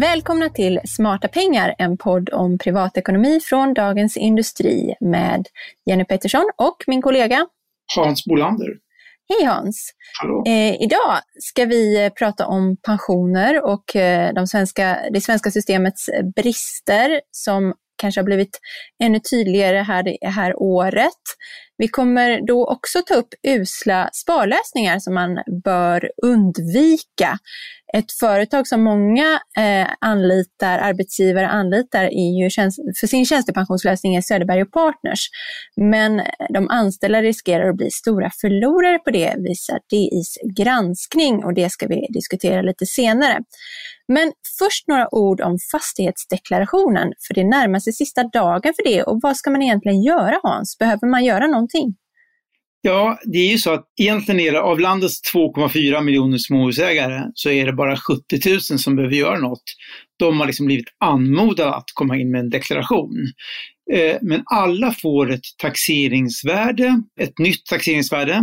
Välkomna till Smarta pengar, en podd om privatekonomi från Dagens Industri med Jenny Pettersson och min kollega Hans Bolander. Hej Hans! Eh, idag ska vi prata om pensioner och eh, de svenska, det svenska systemets brister som kanske har blivit ännu tydligare här det här året. Vi kommer då också ta upp usla sparlösningar som man bör undvika. Ett företag som många eh, anlitar, arbetsgivare anlitar är ju för sin tjänstepensionslösning är Söderberg Partners. Men de anställda riskerar att bli stora förlorare på det, visar DIs granskning och det ska vi diskutera lite senare. Men först några ord om fastighetsdeklarationen, för det närmar sig sista dagen för det och vad ska man egentligen göra Hans? Behöver man göra någonting? Ja, det är ju så att egentligen är det av landets 2,4 miljoner småhusägare så är det bara 70 000 som behöver göra något. De har liksom blivit anmodade att komma in med en deklaration. Eh, men alla får ett taxeringsvärde, ett nytt taxeringsvärde.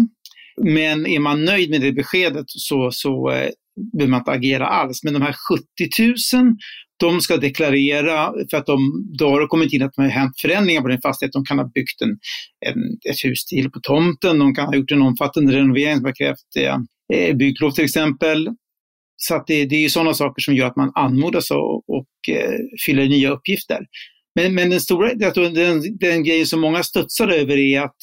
Men är man nöjd med det beskedet så, så eh, behöver man inte agera alls. Men de här 70 000, de ska deklarera för att de, då har det kommit in att det har hänt förändringar på din fastighet. De kan ha byggt en, en, ett hus till på tomten, de kan ha gjort en omfattande renovering som har krävt eh, eh bygglov till exempel. Så att det, det är sådana saker som gör att man anmodas att och, eh, fylla i nya uppgifter. Men, men den stora, den, den grejen som många studsar över är att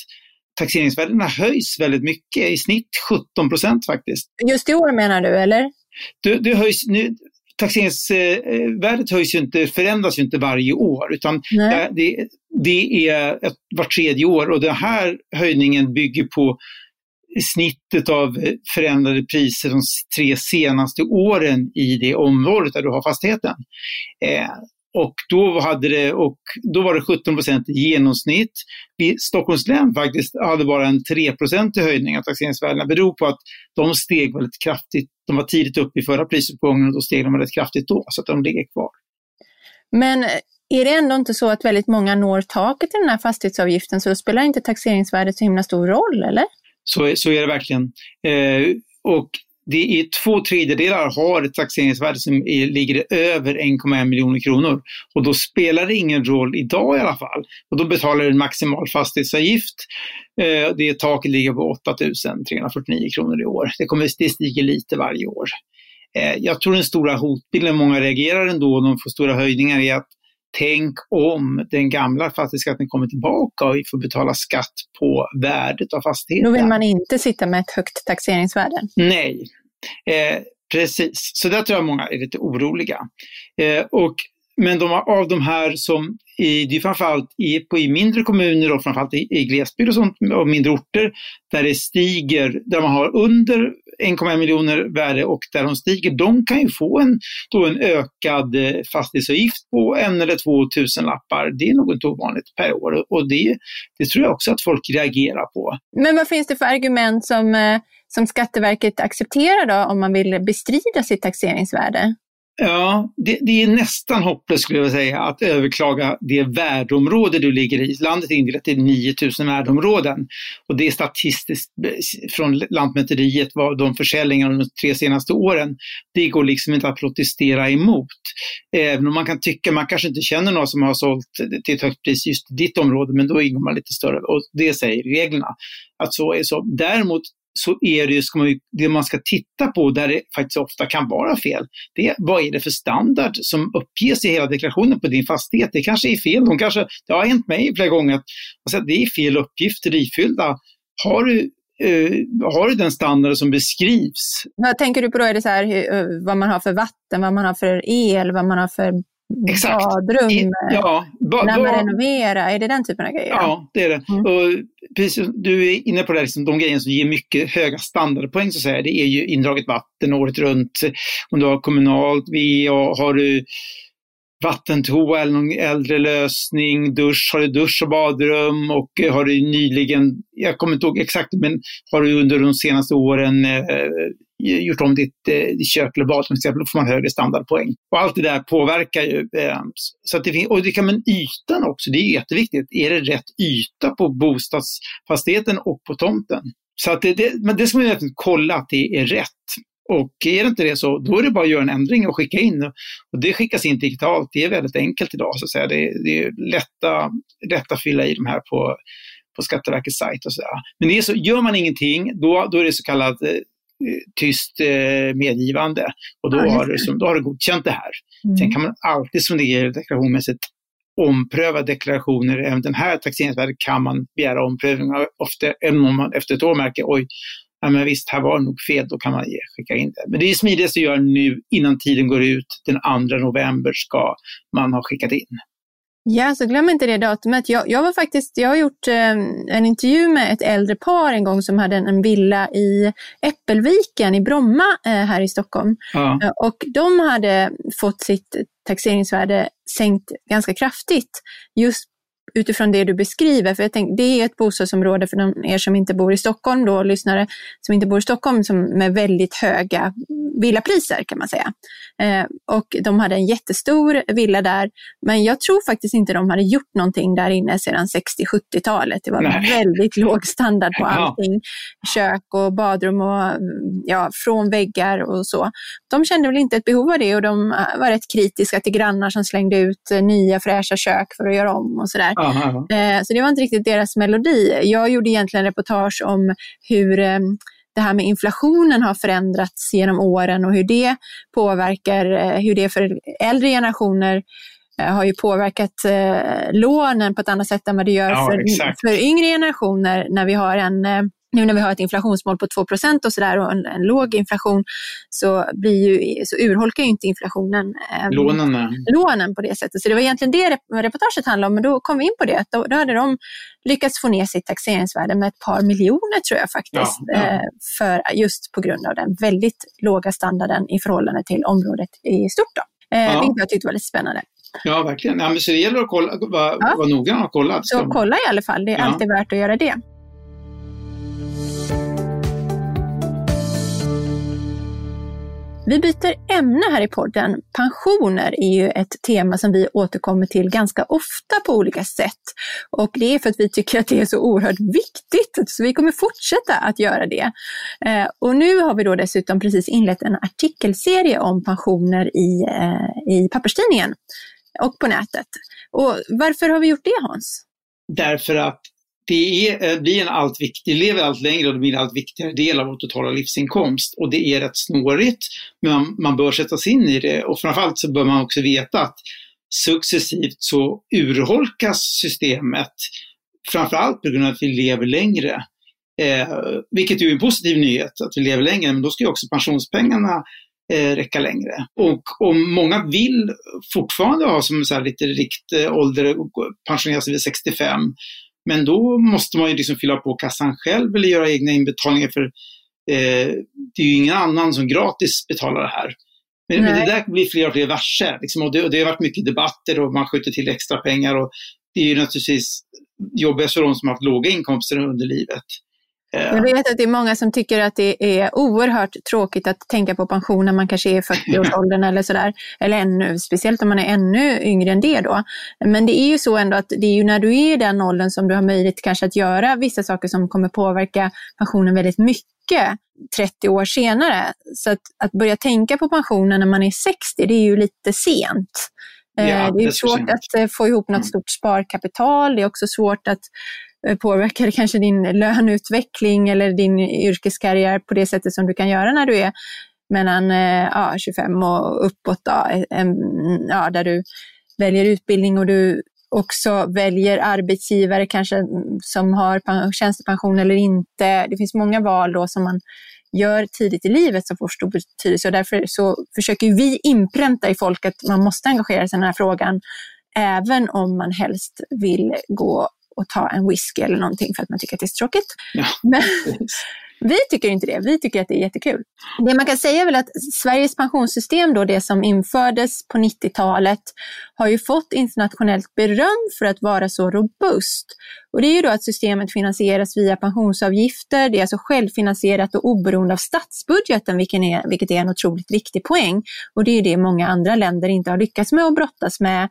taxeringsvärdena höjs väldigt mycket, i snitt 17 procent faktiskt. Just i år menar du, eller? Det, det höjs, nu, taxeringsvärdet höjs ju inte, förändras ju inte varje år utan det, det, det, är ett, vart tredje år och den här höjningen bygger på snittet av förändrade priser de tre senaste åren i det området där du har fastigheten. Eh, och då, hade det, och då var det 17 procent i genomsnitt. I Stockholms län faktiskt hade bara en 3 procentig höjning av taxeringsvärdena. Det beror på att de steg väldigt kraftigt. De var tidigt uppe i förra prisuppgången och då steg de väldigt kraftigt då, så att de ligger kvar. Men är det ändå inte så att väldigt många når taket i den här fastighetsavgiften, så då spelar inte taxeringsvärdet så himla stor roll, eller? Så, så är det verkligen. Eh, och det är två tredjedelar har ett taxeringsvärde som är, ligger över 1,1 miljoner kronor. Och då spelar det ingen roll idag i alla fall. Och då betalar du en maximal fastighetsavgift. Eh, det taket ligger på 8 349 kronor i år. Det, kommer, det stiger lite varje år. Eh, jag tror den stora hotbilden, många reagerar ändå de får stora höjningar, är att tänk om den gamla fastighetsskatten kommer tillbaka och vi får betala skatt på värdet av fastigheten. Då vill man inte sitta med ett högt taxeringsvärde? Nej, eh, precis. Så där tror jag många är lite oroliga. Eh, och, men de, av de här som, i, det är framförallt i, på, i mindre kommuner och framförallt i, i glesbygd och sånt, och mindre orter, där det stiger, där man har under 1,1 miljoner värde och där de stiger, de kan ju få en, då en ökad eh, fastighetsavgift på en eller två tusen lappar. Det är nog inte ovanligt per år och det, det tror jag också att folk reagerar på. Men vad finns det för argument som, eh, som Skatteverket accepterar då om man vill bestrida sitt taxeringsvärde? Ja, det, det, är nästan hopplöst skulle jag säga att överklaga det värdeområde du ligger i. Landet är indelat i 9000 värdeområden och det är statistiskt från Lantmäteriet vad de försäljningarna de tre senaste åren. Det går liksom inte att protestera emot. Även om man kan tycka, man kanske inte känner någon som har sålt till ett högt pris just ditt område, men då ingår man lite större och det säger reglerna att så är så. Däremot så är det, ska man ju, det man ska titta på, där det faktiskt ofta kan vara fel, det är vad är det för standard som uppges i hela deklarationen på din fastighet? Det kanske är fel. De kanske, det har hänt mig flera gånger att alltså, det är fel uppgifter ifyllda. Har du Uh, har du den standard som beskrivs. Vad tänker du på då? Är det så här, hur, vad man har för vatten, vad man har för el, vad man har för Exakt. badrum? Ja, Ba, När man renoverar, är det den typen av grejer? Ja, det är det. Mm. Och precis, du är inne på det, liksom, de grejerna som ger mycket höga standardpoäng, så att säga. det är ju indraget vatten året runt. Om du har kommunalt VA, har du vattentoa eller någon äldre lösning, dusch, har du dusch och badrum och har du nyligen, jag kommer inte ihåg exakt, men har du under de senaste åren eh, Eh, gjort om ditt, eh, kök globalt, till exempel, då får man högre standardpoäng. Och allt det där påverkar ju. Eh, så att det finns, och det kan man ytan också, det är jätteviktigt. Är det rätt yta på bostadsfastigheten och på tomten? Så att det, det, men det ska man ju kolla att det är rätt. Och är det inte det så, då är det bara att göra en ändring och skicka in. Och det skickas in digitalt. Det är väldigt enkelt idag. Så att säga. Det, det är lätta, lätta att fylla i de här på, på Skatteverkets sajt. Och så där. Men det är så, gör man ingenting, då, då är det så kallat eh, tyst eh, medgivande. Och då, ja, har du, då har du godkänt det här. Mm. Sen kan man alltid som det är deklarationsmässigt ompröva deklarationer. Även den här taxeringsvärdet kan man begära omprövning av även om man efter ett år märker oj, ja, men visst, här var det nog fel, då kan man ge, skicka in det. Men det är smidigast att göra nu innan tiden går ut. Den 2 november ska man ha skickat in. Ja, så glöm inte det datumet. Jag, jag, var faktiskt, jag har gjort eh, en intervju med ett äldre par en gång som hade en, en villa i Äppelviken i Bromma eh, här i Stockholm. Ja. Eh, och de hade fått sitt taxeringsvärde sänkt ganska kraftigt just utifrån det du beskriver. För jag tänk, det är ett bostadsområde för de er som inte bor i Stockholm, då, lyssnare som inte bor i Stockholm, som med väldigt höga villapriser kan man säga. Eh, och de hade en jättestor villa där, men jag tror faktiskt inte de hade gjort någonting där inne sedan 60-70-talet. Det var Nej. väldigt låg standard på allting. Kök och badrum och ja, från väggar och så. De kände väl inte ett behov av det och de var rätt kritiska till grannar som slängde ut nya fräscha kök för att göra om och sådär. Eh, så det var inte riktigt deras melodi. Jag gjorde egentligen reportage om hur eh, det här med inflationen har förändrats genom åren och hur det påverkar, eh, hur det för äldre generationer har ju påverkat lånen på ett annat sätt än vad det gör ja, för, för yngre generationer när vi har en nu när vi har ett inflationsmål på 2% och sådär och en, en, låg inflation så, blir ju, så urholkar ju inte inflationen eh, lånen. lånen på det sättet. Så det var egentligen det reportaget handlade om, men då kom vi in på det. Då, då hade de lyckats få ner sitt taxeringsvärde med ett par miljoner tror jag faktiskt, ja, ja. Eh, för, just på grund av den väldigt låga standarden i förhållande till området i stort. Då. Eh, ja. Vilket jag tyckte var lite spännande. Ja, verkligen. Ja, men så det gäller att kolla, vara ja. var noggrann och kolla. Så kolla i alla fall, det är alltid värt att göra det. Vi byter ämne här i podden. Pensioner är ju ett tema som vi återkommer till ganska ofta på olika sätt. Och det är för att vi tycker att det är så oerhört viktigt, så vi kommer fortsätta att göra det. Eh, och nu har vi då dessutom precis inlett en artikelserie om pensioner i, eh, i papperstidningen och på nätet. Och varför har vi gjort det Hans? Därför att det är, eh, blir en allt viktig, lever allt längre och det blir en allt viktigare del av vår totala livsinkomst. Och det är rätt snårigt, men man, man bör sätta sig in i det. Och framförallt så bör man också veta att successivt så urholkas systemet, framförallt på grund av att vi lever längre. Eh, vilket är en positiv nyhet, att vi lever längre, men då ska ju också pensionspengarna eh, räcka längre. Och om många vill fortfarande ha som så lite rikt eh, ålder, pensionera sig vid 65, men då måste man ju liksom fylla på kassan själv eller göra egna inbetalningar för eh, det är ju ingen annan som gratis betalar det här. Men, men det där blir fler och fler varse. Liksom, och det, och det, har varit mycket debatter och man skjuter till extra pengar. Och det är ju naturligtvis jobbigast för de som har haft låga inkomster under livet. Jag vet att det är många som tycker att det är oerhört tråkigt att tänka på pension när man kanske är i 40-årsåldern eller sådär. Eller ännu, speciellt om man är ännu yngre än det då. Men det är ju så ändå att det är ju när du är i den åldern som du har möjlighet kanske att göra vissa saker som kommer påverka pensionen väldigt mycket 30 år senare. Så att, att börja tänka på pensionen när man är 60, det är ju lite sent. Ja, eh, det är svårt att eh, få ihop något mm. stort sparkapital. Det är också svårt att Eh, påverkar kanske din löneutveckling eller din yrkeskarriär på det sättet som du kan göra när du är mellan eh, ja, 25 och uppåt, då, eh, en, ja, där du väljer utbildning och du också väljer arbetsgivare kanske mm, som har tjänstepension eller inte. Det finns många val då som man gör tidigt i livet som får stor betydelse och därför så försöker vi inpränta i folk att man måste engagera sig i den här frågan även om man helst vill gå och ta en whisky eller någonting för att man tycker att det är så tråkigt. Ja. Men, vi tycker inte det. Vi tycker att det är jättekul. Det man kan säga är väl att Sveriges pensionssystem, då, det som infördes på 90-talet, har ju fått internationellt beröm för att vara så robust. Och det är ju då att systemet finansieras via pensionsavgifter. Det är alltså självfinansierat och oberoende av statsbudgeten, vilket är, vilket är en otroligt viktig poäng. Och det är det många andra länder inte har lyckats med att brottas med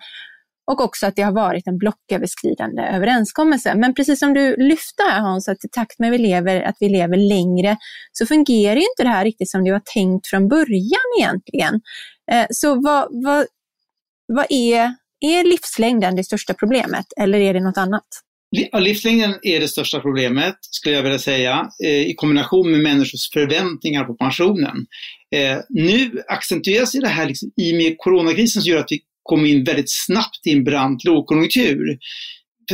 och också att det har varit en blocköverskridande överenskommelse. Men precis som du lyfte här Hans, att i takt med att vi lever, att vi lever längre så fungerar inte det här riktigt som det var tänkt från början egentligen. Eh, så vad, vad, vad är, är livslängden det största problemet eller är det något annat? Livslängden är det största problemet, skulle jag vilja säga, eh, i kombination med människors förväntningar på pensionen. Eh, nu accentueras det här liksom, i med coronakrisen som gör att vi kom in väldigt snabbt i en brant lågkonjunktur.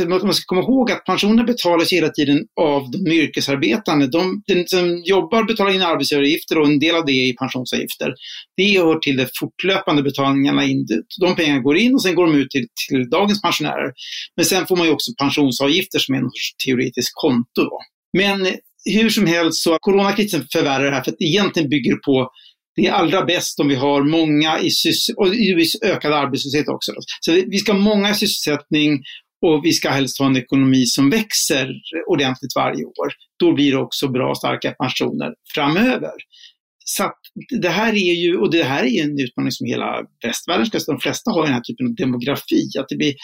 Man ska komma ihåg att pensionerna betalas hela tiden av de yrkesarbetande. De, de som jobbar betalar in arbetsgivaravgifter och en del av det är pensionsavgifter. Det hör till de fortlöpande betalningarna in. De pengarna går in och sen går de ut till, till dagens pensionärer. Men sen får man ju också pensionsavgifter som är en teoretisk konto. Då. Men hur som helst så coronakrisen förvärrar det här för att det egentligen bygger på det är allra bäst om vi har många i och ökad arbetslöshet också. Så vi ska ha många i sysselsättning och vi ska helst ha en ekonomi som växer ordentligt varje år. Då blir det också bra starka pensioner framöver. Så det här är ju, och det här är en utmaning som hela västvärlden ska De flesta har den här typen av demografi, att det blir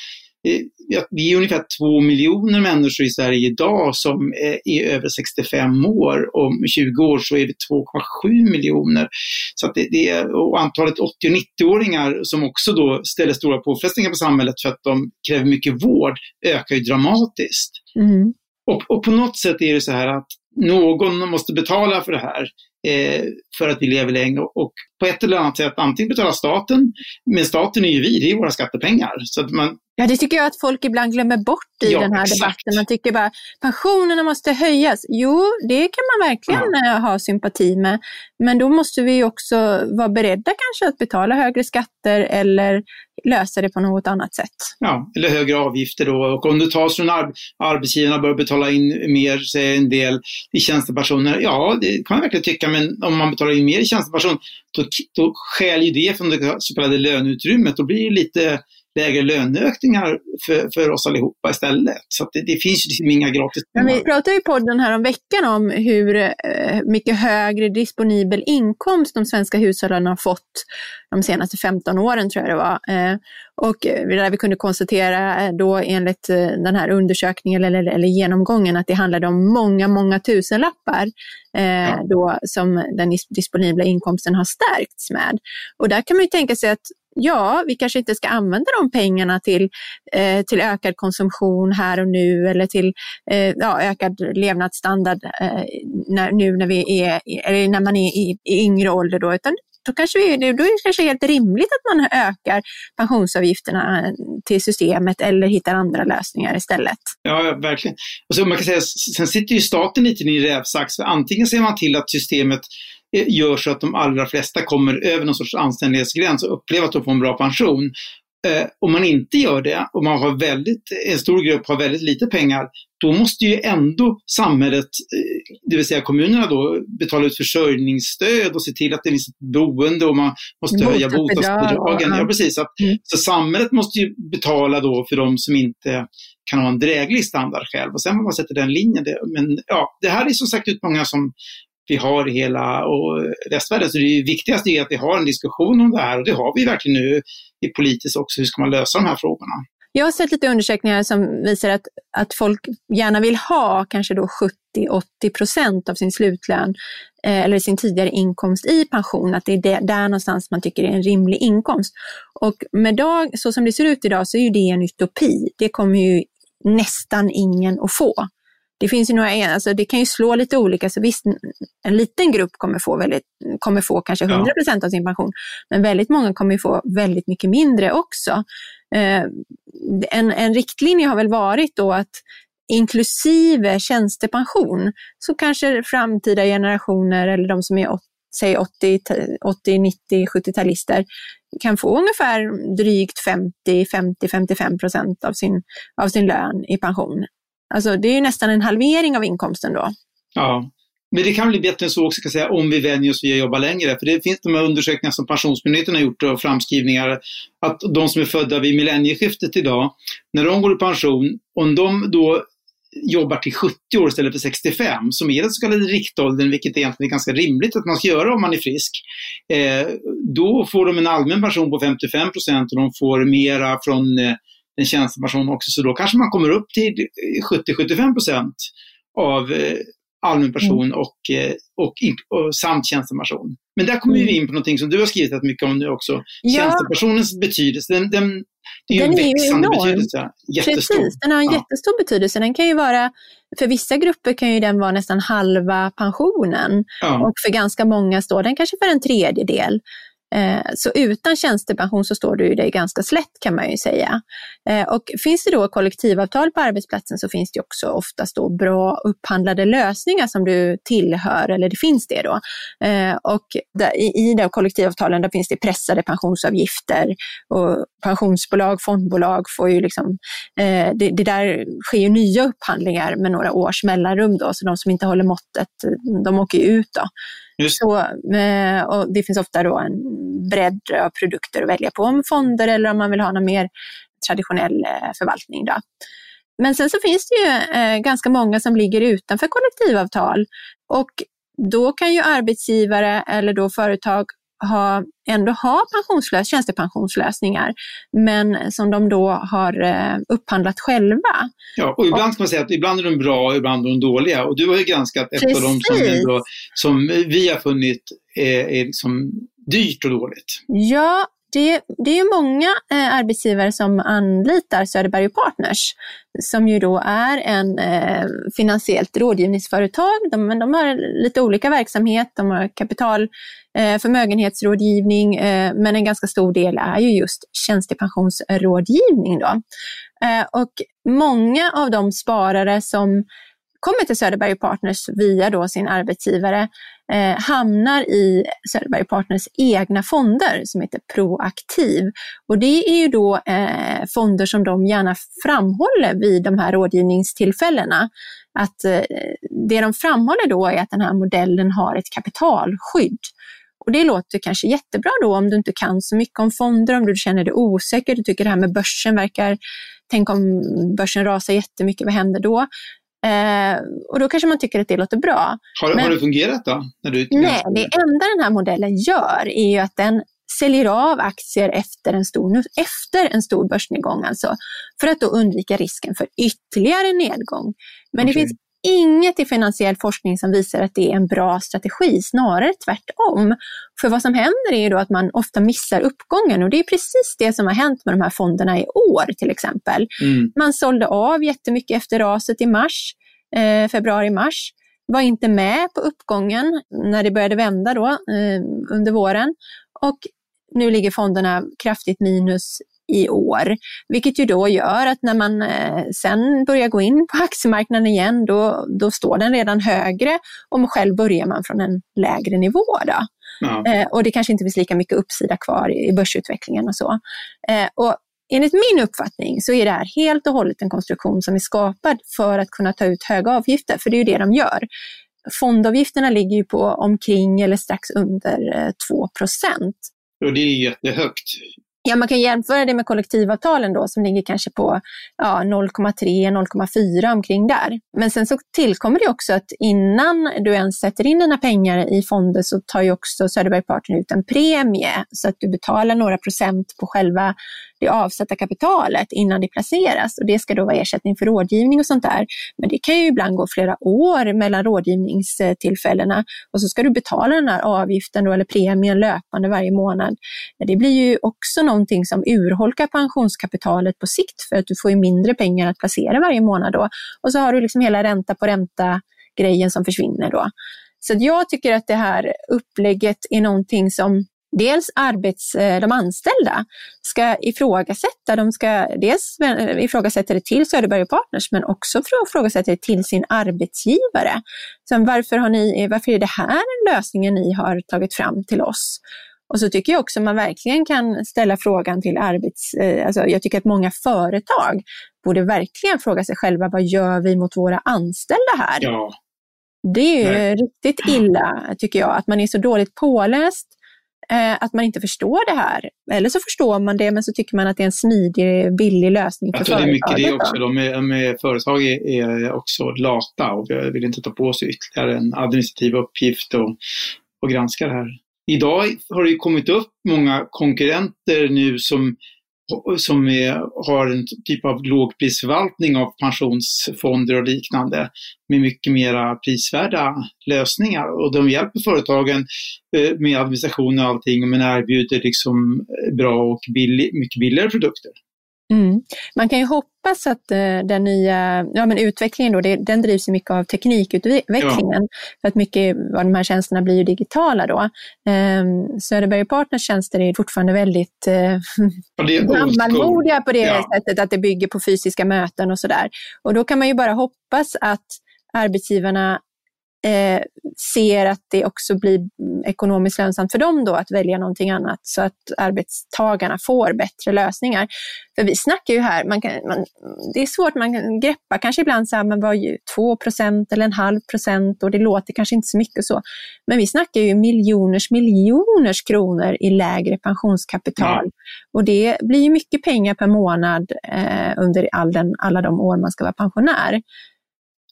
vi är ungefär två miljoner människor i Sverige idag som är över 65 år. Om 20 år så är vi 2,7 miljoner. Så det, det är, och antalet 80 och 90-åringar som också då ställer stora påfrestningar på samhället för att de kräver mycket vård ökar ju dramatiskt. Mm. Och, och, på något sätt är det så här att någon måste betala för det här eh, för att vi lever längre. Och på ett eller annat sätt, antingen betalar staten, men staten är ju vi, det är våra skattepengar. Så att man, Ja, det tycker jag att folk ibland glömmer bort i ja, den här exakt. debatten. Man tycker bara pensionerna måste höjas. Jo, det kan man verkligen ja. Eh, ha sympati med. Men då måste vi också vara beredda kanske att betala högre skatter eller lösa det på något annat sätt. Ja, eller högre avgifter då. Och om det tas från ar arbetsgivarna bör betala in mer, säger en del, i tjänstepersoner. Ja, det kan man verkligen tycka, men om man betalar in mer i tjänsteperson, då, då skäl ju det från det så kallade löneutrymmet. Då blir det lite lägre löneökningar för, för oss allihopa istället. Så det, det, finns ju liksom inga gratis Men Vi pratade i podden här om veckan om hur eh, mycket högre disponibel inkomst de svenska hushållen har fått de senaste 15 åren, tror jag det var. Eh, och där vi kunde konstatera eh, då enligt eh, den här undersökningen eller, eller genomgången att det handlade om många, många tusenlappar eh, ja. då som den disponibla inkomsten har stärkts med. Och där kan man ju tänka sig att ja, vi kanske inte ska använda de pengarna till, eh, till ökad konsumtion här och nu eller till eh, ja, ökad levnadsstandard eh, när, nu när, vi är, eller när man är i, i yngre ålder. Då, utan då, kanske vi, då är det kanske helt rimligt att man ökar pensionsavgifterna eh, till systemet eller hittar andra lösningar istället. Ja, verkligen. Och så man kan säga, sen sitter ju staten lite i en rävsax. Antingen ser man till att systemet gör så att de allra flesta kommer över någon sorts anständighetsgräns och upplever att de får en bra pension. Eh, om man inte gör det och man har väldigt, en stor grupp har väldigt lite pengar, då måste ju ändå samhället, eh, det vill säga kommunerna då, betala ut försörjningsstöd och se till att det finns ett boende och man måste höja bostadsbidragen. Ja, precis. Att, mm. Så samhället måste ju betala då för de som inte kan ha en dräglig standard själv och sen får man sätta den linjen. Men ja, det här är som sagt utmaningar som vi har i hela och västvärlden. Så det viktigaste är att vi har en diskussion om det här och det har vi verkligen nu i politiskt också. Hur ska man lösa de här frågorna? Jag har sett lite undersökningar som visar att, att folk gärna vill ha kanske då 70-80 procent av sin slutlön eh, eller sin tidigare inkomst i pension, att det är det, där någonstans man tycker är en rimlig inkomst. Och med dag, så som det ser ut idag så är ju det en utopi. Det kommer ju nästan ingen att få. Det finns ju några, alltså det kan ju slå lite olika, så visst, en liten grupp kommer få, väldigt, kommer få kanske 100 procent av sin pension, men väldigt många kommer få väldigt mycket mindre också. Eh, en, en riktlinje har väl varit då att inklusive tjänstepension så kanske framtida generationer eller de som är säg 80, 80 90, 70-talister kan få ungefär drygt 50-55 procent av sin, av sin lön i pension. Alltså det är ju nästan en halvering av inkomsten då. Ja, men det kan bli bättre än så också, ska säga, om vi vänjer oss vid att jobba längre. För det finns de här undersökningar som Pensionsmyndigheten har gjort och framskrivningar att de som är födda vid millennieskiftet idag, när de går i pension, om de då jobbar till 70 år istället för 65, som är den så kallade riktåldern, vilket egentligen är ganska rimligt att man ska göra om man är frisk. Eh, då får de en allmän pension på 55 procent och de får mera från eh, en tjänstepension också, så då kanske man kommer upp till 70-75 procent av eh, allmän person mm. och, eh, och, och, samt tjänstepension. Men där kommer mm. vi in på någonting som du har skrivit rätt mycket om nu också. Ja. Betydelse, den, den, det är ju den en växande är betydelse. Jättestor. Precis, den har en ja. jättestor betydelse. Den kan ju vara, för vissa grupper kan ju den vara nästan halva pensionen. Ja. Och för ganska många står den kanske för en tredjedel. Eh, så utan tjänstepension så står du dig ganska slätt kan man ju säga. Eh, och finns det då kollektivavtal på arbetsplatsen så finns det också oftast då bra upphandlade lösningar som du tillhör, eller det finns det då. Eh, och i de kollektivavtalen där finns det pressade pensionsavgifter och pensionsbolag, fondbolag får ju liksom, det, det där sker ju nya upphandlingar med några års mellanrum då, så de som inte håller måttet, de åker ju ut då. Så, eh, och det finns ofta då en bredd av produkter att välja på, om fonder eller om man vill ha någon mer traditionell eh, förvaltning. Då. Men sen så finns det ju eh, ganska många som ligger utanför kollektivavtal och då kan ju arbetsgivare eller då företag ha, ändå ha pensionslös, tjänstepensionslösningar, men som de då har eh, upphandlat själva. Ja, och ibland ska man säga att ibland är de bra och ibland är de dåliga. Och du har ju granskat ett Precis. av dem som, ändå, som vi har funnit är, är liksom dyrt och dåligt. Ja, det, det är många eh, arbetsgivare som anlitar Söderberg Partners, som ju då är en eh, finansiellt rådgivningsföretag. De, men de har lite olika verksamhet. De har kapital, eh, förmögenhetsrådgivning, eh, men en ganska stor del är ju just tjänstepensionsrådgivning. Då. Eh, och många av de sparare som kommer till Söderberg Partners via då sin arbetsgivare eh, hamnar i Söderberg Partners egna fonder som heter Proaktiv. Och det är ju då eh, fonder som de gärna framhåller vid de här rådgivningstillfällena. Att eh, det de framhåller då är att den här modellen har ett kapitalskydd. Och det låter kanske jättebra då om du inte kan så mycket om fonder, om du känner dig osäker, du tycker det här med börsen verkar, tänk om börsen rasar jättemycket, vad händer då? Eh, och då kanske man tycker att det låter bra. Har, Men, har det fungerat då? När du, nej, det enda den här modellen gör är ju att den säljer av aktier efter en stor, efter en stor börsnedgång, alltså, för att då undvika risken för ytterligare nedgång. Men okay. det finns inget i finansiell forskning som visar att det är en bra strategi, snarare tvärtom. För vad som händer är ju då att man ofta missar uppgången och det är precis det som har hänt med de här fonderna i år till exempel. Mm. Man sålde av jättemycket efter raset i mars, eh, februari-mars, var inte med på uppgången när det började vända då eh, under våren och nu ligger fonderna kraftigt minus i år. Vilket ju då gör att när man eh, sen börjar gå in på aktiemarknaden igen, då, då står den redan högre och själv börjar man från en lägre nivå. Då. Eh, och det kanske inte finns lika mycket uppsida kvar i börsutvecklingen och så. Eh, och enligt min uppfattning så är det här helt och hållet en konstruktion som är skapad för att kunna ta ut höga avgifter, för det är ju det de gör. Fondavgifterna ligger ju på omkring eller strax under 2 procent. Och det är jättehögt. Ja, man kan jämföra det med kollektivavtalen då som ligger kanske på ja, 0,3-0,4 omkring där. Men sen så tillkommer det också att innan du ens sätter in dina pengar i fonder så tar ju också Söderberg Partner ut en premie så att du betalar några procent på själva det avsatta kapitalet innan det placeras och det ska då vara ersättning för rådgivning och sånt där. Men det kan ju ibland gå flera år mellan rådgivningstillfällena och så ska du betala den här avgiften då, eller premien löpande varje månad. Det blir ju också någonting som urholkar pensionskapitalet på sikt för att du får ju mindre pengar att placera varje månad då. Och så har du liksom hela ränta på ränta grejen som försvinner då. Så jag tycker att det här upplägget är någonting som dels arbets, eh, de anställda ska ifrågasätta. De ska dels ifrågasätta det till Söderberg Partners men också ifrågasätta det till sin arbetsgivare. Sen varför, har ni, varför är det här lösningen ni har tagit fram till oss? Och så tycker jag också man verkligen kan ställa frågan till arbets... Eh, alltså jag tycker att många företag borde verkligen fråga sig själva, vad gör vi mot våra anställda här? Ja. Det är ju Nej. riktigt illa, tycker jag, att man är så dåligt påläst, eh, att man inte förstår det här. Eller så förstår man det, men så tycker man att det är en smidig, billig lösning för företaget. Jag tror det är mycket det också. De är, med företag är också lata och vill inte ta på sig ytterligare en administrativ uppgift och, och granska det här. Idag har det kommit upp många konkurrenter nu som som är, har en typ av lågprisförvaltning av pensionsfonder och liknande med mycket mera prisvärda lösningar. Och de hjälper företagen eh, med administration och allting men erbjuder liksom eh, bra och billig, mycket billigare produkter. Mm. Man kan ju hoppas att uh, den nya ja, men utvecklingen då, det, den drivs mycket av teknikutvecklingen. Ja. För att mycket av de här tjänsterna blir ju digitala då. Um, Söderberg Partners tjänster är fortfarande väldigt uh, gammalmodiga på det ja. sättet att det bygger på fysiska möten och sådär. Och då kan man ju bara hoppas att arbetsgivarna eh, ser att det också blir ekonomiskt lönsamt för dem då att välja någonting annat så att arbetstagarna får bättre lösningar. För vi snackar ju här, man kan, man, det är svårt, man kan greppa kanske ibland så här, men vad 2% eller en halv procent och det låter kanske inte så mycket så. Men vi snackar ju miljoners miljoners kronor i lägre pensionskapital. Mm. Och det blir ju mycket pengar per månad eh, under all den, alla de år man ska vara pensionär.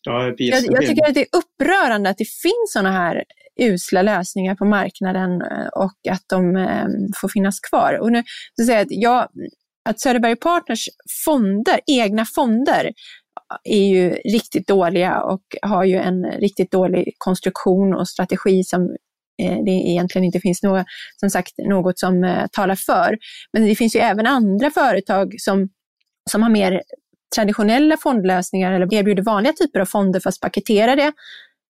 Ja, jag, jag, tycker att det är upprörande att det finns sådana här usla lösningar på marknaden eh, och att de eh, får finnas kvar. Och nu, så säger jag att, jag, att Söderberg Partners fonder, egna fonder, är ju riktigt dåliga och har ju en riktigt dålig konstruktion och strategi som eh, det egentligen inte finns något, som sagt, något som eh, talar för. Men det finns ju även andra företag som, som har mer traditionella fondlösningar eller erbjuder vanliga typer av fonder fast paketerar det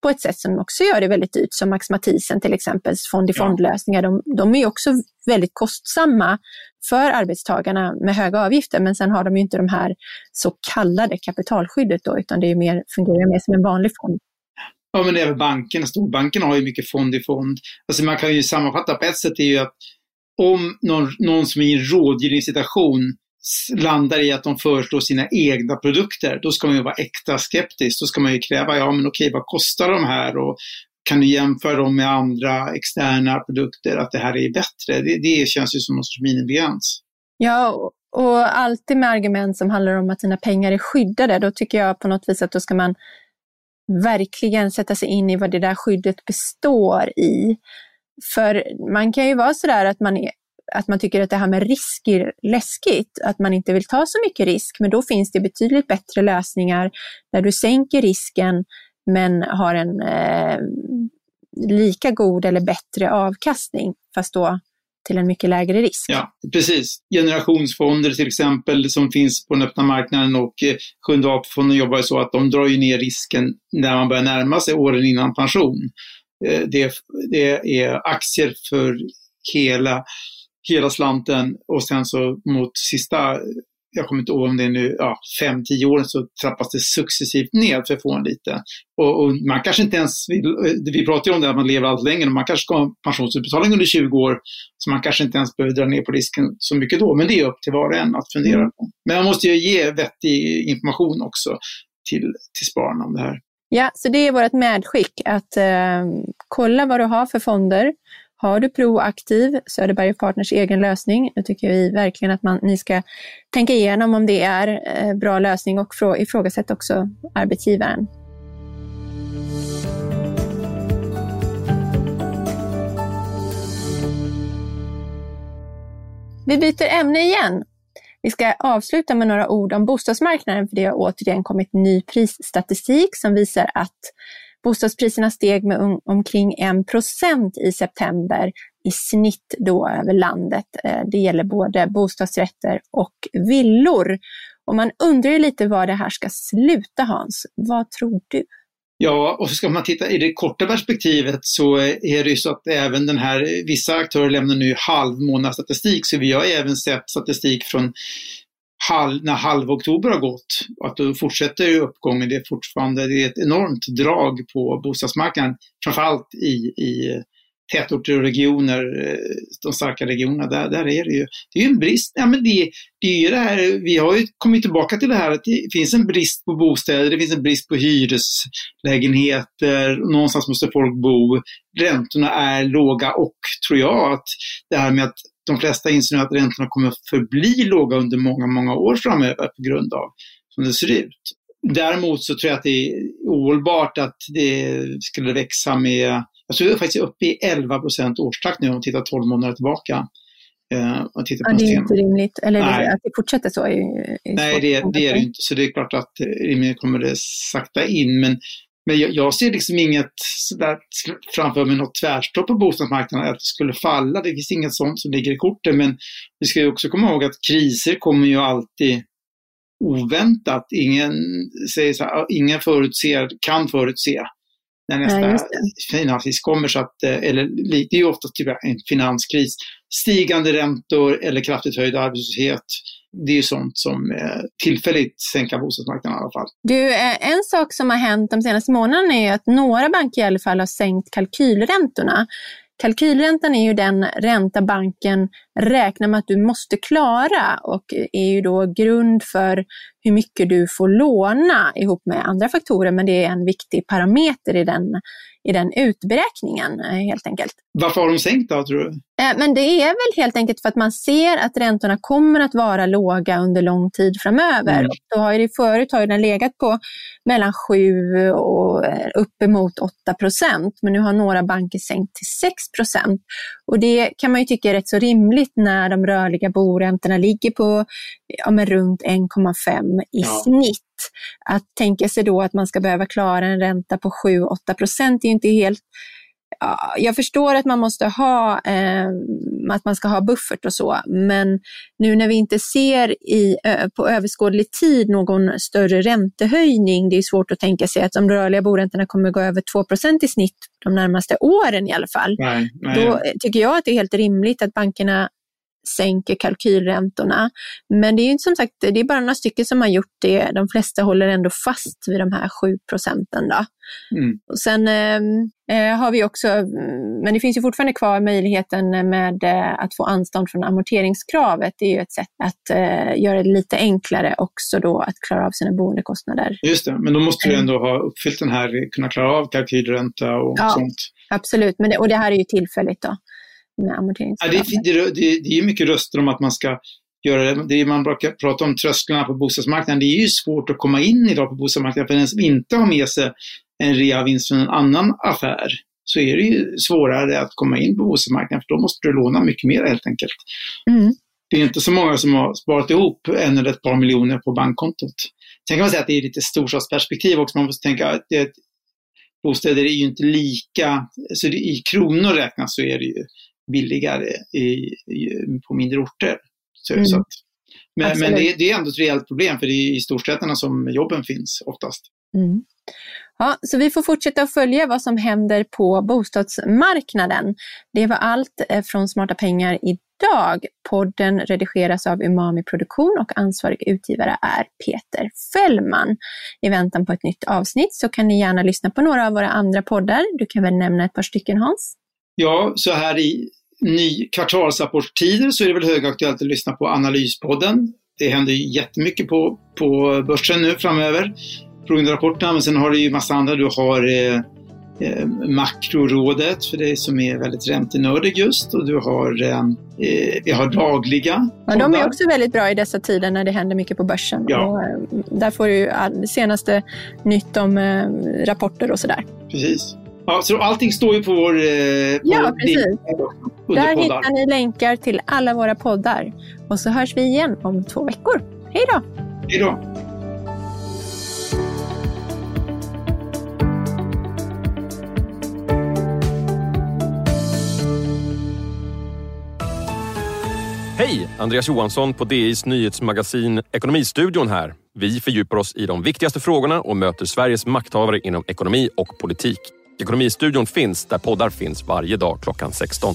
på ett sätt som också gör det väldigt dyrt, som Max Mathisen till exempel, fond-i-fond-lösningar. De, de är också väldigt kostsamma för arbetstagarna med höga avgifter, men sen har de ju inte de här så kallade kapitalskyddet då, utan det är mer, fungerar mer som en vanlig fond. Ja, men även bankerna, storbankerna har ju mycket fond i fond. Alltså man kan ju sammanfatta på ett sätt är ju att om någon, någon som är i en rådgivningssituation landar i att de föreslår sina egna produkter, då ska man ju vara äkta skeptisk. Då ska man ju kräva, ja men okej, vad kostar de här? Och kan du jämföra dem med andra externa produkter, att det här är bättre? Det, det känns ju som någon sorts minimigräns. Ja, och alltid med argument som handlar om att dina pengar är skyddade, då tycker jag på något vis att då ska man verkligen sätta sig in i vad det där skyddet består i. För man kan ju vara sådär att man är att man tycker att det här med risk är läskigt, att man inte vill ta så mycket risk, men då finns det betydligt bättre lösningar där du sänker risken men har en eh, lika god eller bättre avkastning, fast då till en mycket lägre risk. Ja, precis. Generationsfonder till exempel som finns på den öppna marknaden och eh, Sjunde AP-fonden jobbar ju så att de drar ju ner risken när man börjar närma sig åren innan pension. Eh, det, det är aktier för hela hela slanten och sen så mot sista, jag kommer inte ihåg om det är nu, ja, fem, tio åren så trappas det successivt ner för att få en lite. Och, och, man kanske inte ens vill, vi pratar ju om det att man lever allt längre, man kanske ska ha pensionsutbetalning under 20 år, så man kanske inte ens behöver dra ner på risken så mycket då, men det är upp till var och en att fundera mm. på. Men man måste ju ge vettig information också till, till spararna om det här. Ja, så det är vårt medskick att eh, kolla vad du har för fonder har du proaktiv Söderberg Partners egen lösning, då tycker vi verkligen att man, ni ska tänka igenom om det är eh, bra lösning och ifrågasätta också arbetsgivaren. Vi byter ämne igen. Vi ska avsluta med några ord om bostadsmarknaden, för det har återigen kommit ny prisstatistik som visar att Bostadspriserna steg med omkring 1 i september i snitt då över landet. Eh, det gäller både bostadsrätter och villor. Och man undrar ju lite var det här ska sluta Hans. Vad tror du? Ja, och ska man titta i det korta perspektivet så är det ju så att även den här, vissa aktörer lämnar nu halvmånadsstatistik, så vi har även sett statistik från halv, när halv oktober har gått. Att då fortsätter uppgången. Det är fortfarande det är ett enormt drag på bostadsmarknaden. Framförallt i, i tätorter och regioner, eh, de starka regionerna, där, där är det ju, det är ju en brist. Ja, men det, det är ju det här, vi har ju kommit tillbaka till det här att det finns en brist på bostäder, det finns en brist på hyreslägenheter, någonstans måste folk bo, räntorna är låga och tror jag att det här med att de flesta inser nu att räntorna kommer förbli låga under många, många år framöver på grund av som det ser ut. Däremot så tror jag att det är ohållbart att det skulle växa med, jag tror är faktiskt uppe i 11 procent årstakt nu om man tittar 12 månader tillbaka. Uh, och tittar på ja, det är inte rimligt. Eller Nej. att det fortsätter så är ju Nej, det, det, är det inte. Så det är klart att rimligen kommer det sakta in. Men, men jag, jag ser liksom inget sådär framför mig något tvärstopp på bostadsmarknaden, att det skulle falla. Det finns inget sånt som ligger i korten. Men vi ska ju också komma ihåg att kriser kommer ju alltid oväntat. Ingen, säger så här, ingen förutser, kan förutse när nästa ja, finanskris kommer. Så att, eh, eller det är ju oftast typ en finanskris. Stigande räntor eller kraftigt höjd arbetslöshet. Det är ju sånt som eh, tillfälligt sänker bostadsmarknaden i alla fall. Du, eh, en sak som har hänt de senaste månaderna är att några banker i alla fall har sänkt kalkylräntorna. Kalkylräntan är ju den ränta banken räknar med att du måste klara och är ju då grund för hur mycket du får låna ihop med andra faktorer, men det är en viktig parameter i den, i den utberäkningen eh, helt enkelt. Varför har de sänkt då, tror du? Eh, men det är väl helt enkelt för att man ser att räntorna kommer att vara låga under lång tid framöver. Mm. då har det förut har den legat på mellan 7 och eh, uppemot 8 procent, men nu har några banker sänkt till 6 procent. Och det kan man ju tycka är rätt så rimligt när de rörliga boräntorna ligger på ja, men runt 1,5 i ja. snitt. Att tänka sig då att man ska behöva klara en ränta på 7-8 procent är inte helt jag förstår att man måste ha, eh, att man ska ha buffert och så, men nu när vi inte ser i, på överskådlig tid någon större räntehöjning, det är svårt att tänka sig att de rörliga boräntorna kommer gå över 2% i snitt de närmaste åren i alla fall. Nej, nej. Då tycker jag att det är helt rimligt att bankerna sänker kalkylräntorna. Men det är ju som sagt, det är bara några stycken som har gjort det. De flesta håller ändå fast vid de här 7 procenten. Mm. Och sen eh, har vi också, men det finns ju fortfarande kvar möjligheten med eh, att få anstånd från amorteringskravet. Det är ju ett sätt att eh, göra det lite enklare också då att klara av sina boendekostnader. Just det, men då måste du ändå ha uppfyllt den här, kunna klara av kalkylränta och ja, sånt. Absolut, men det, och det här är ju tillfälligt då med amorteringskravet. Ja, det, det, det, det är mycket röster om att man ska göra det. det man brukar prata om trösklarna på bostadsmarknaden. Det är ju svårt att komma in idag på bostadsmarknaden för den som inte har med sig en reavinst från en annan affär så är det ju svårare att komma in på bostadsmarknaden för då måste du låna mycket mer helt enkelt. Mm. Det är inte så många som har sparat ihop en eller ett par miljoner på bankkontot. Sen kan man säga att det är lite storstadsperspektiv också. Man måste tänka att det, bostäder är ju inte lika, så det, i kronor räknat så är det ju billigare i, i, på mindre orter. Så, mm. så men, men det, det, är ändå ett reellt problem för det är i storstäderna som jobben finns oftast. Mm. Ja, så vi får fortsätta att följa vad som händer på bostadsmarknaden. Det var allt eh, från Smarta pengar idag. Podden redigeras av Umami Produktion och ansvarig utgivare är Peter Fällman. I väntan på ett nytt avsnitt så kan ni gärna lyssna på några av våra andra poddar. Du kan väl nämna ett par stycken Hans? Ja, så här i ny kvartalsrapportstider så är det väl högaktuellt att lyssna på Analyspodden. Det händer ju jättemycket på, på börsen nu framöver på grund av rapporterna. Men sen har du ju massa andra. Du har eh, eh, Makrorådet för det som är väldigt räntenördig just och du har, eh, eh vi har dagliga. Ja, de är också väldigt bra i dessa tider när det händer mycket på börsen. Ja. Och, eh, där får du all, senaste nytt om eh, rapporter och sådär. Precis. Ja, så allting står ju på vår... Eh, på ja, precis. Där hittar ni länkar till alla våra poddar. Och så hörs vi igen om två veckor. Hej då! Hej då! Hej! Andreas Johansson på DIs nyhetsmagasin Ekonomistudion här. Vi fördjupar oss i de viktigaste frågorna och möter Sveriges makthavare inom ekonomi och politik. Ekonomistudion finns där poddar finns varje dag klockan 16.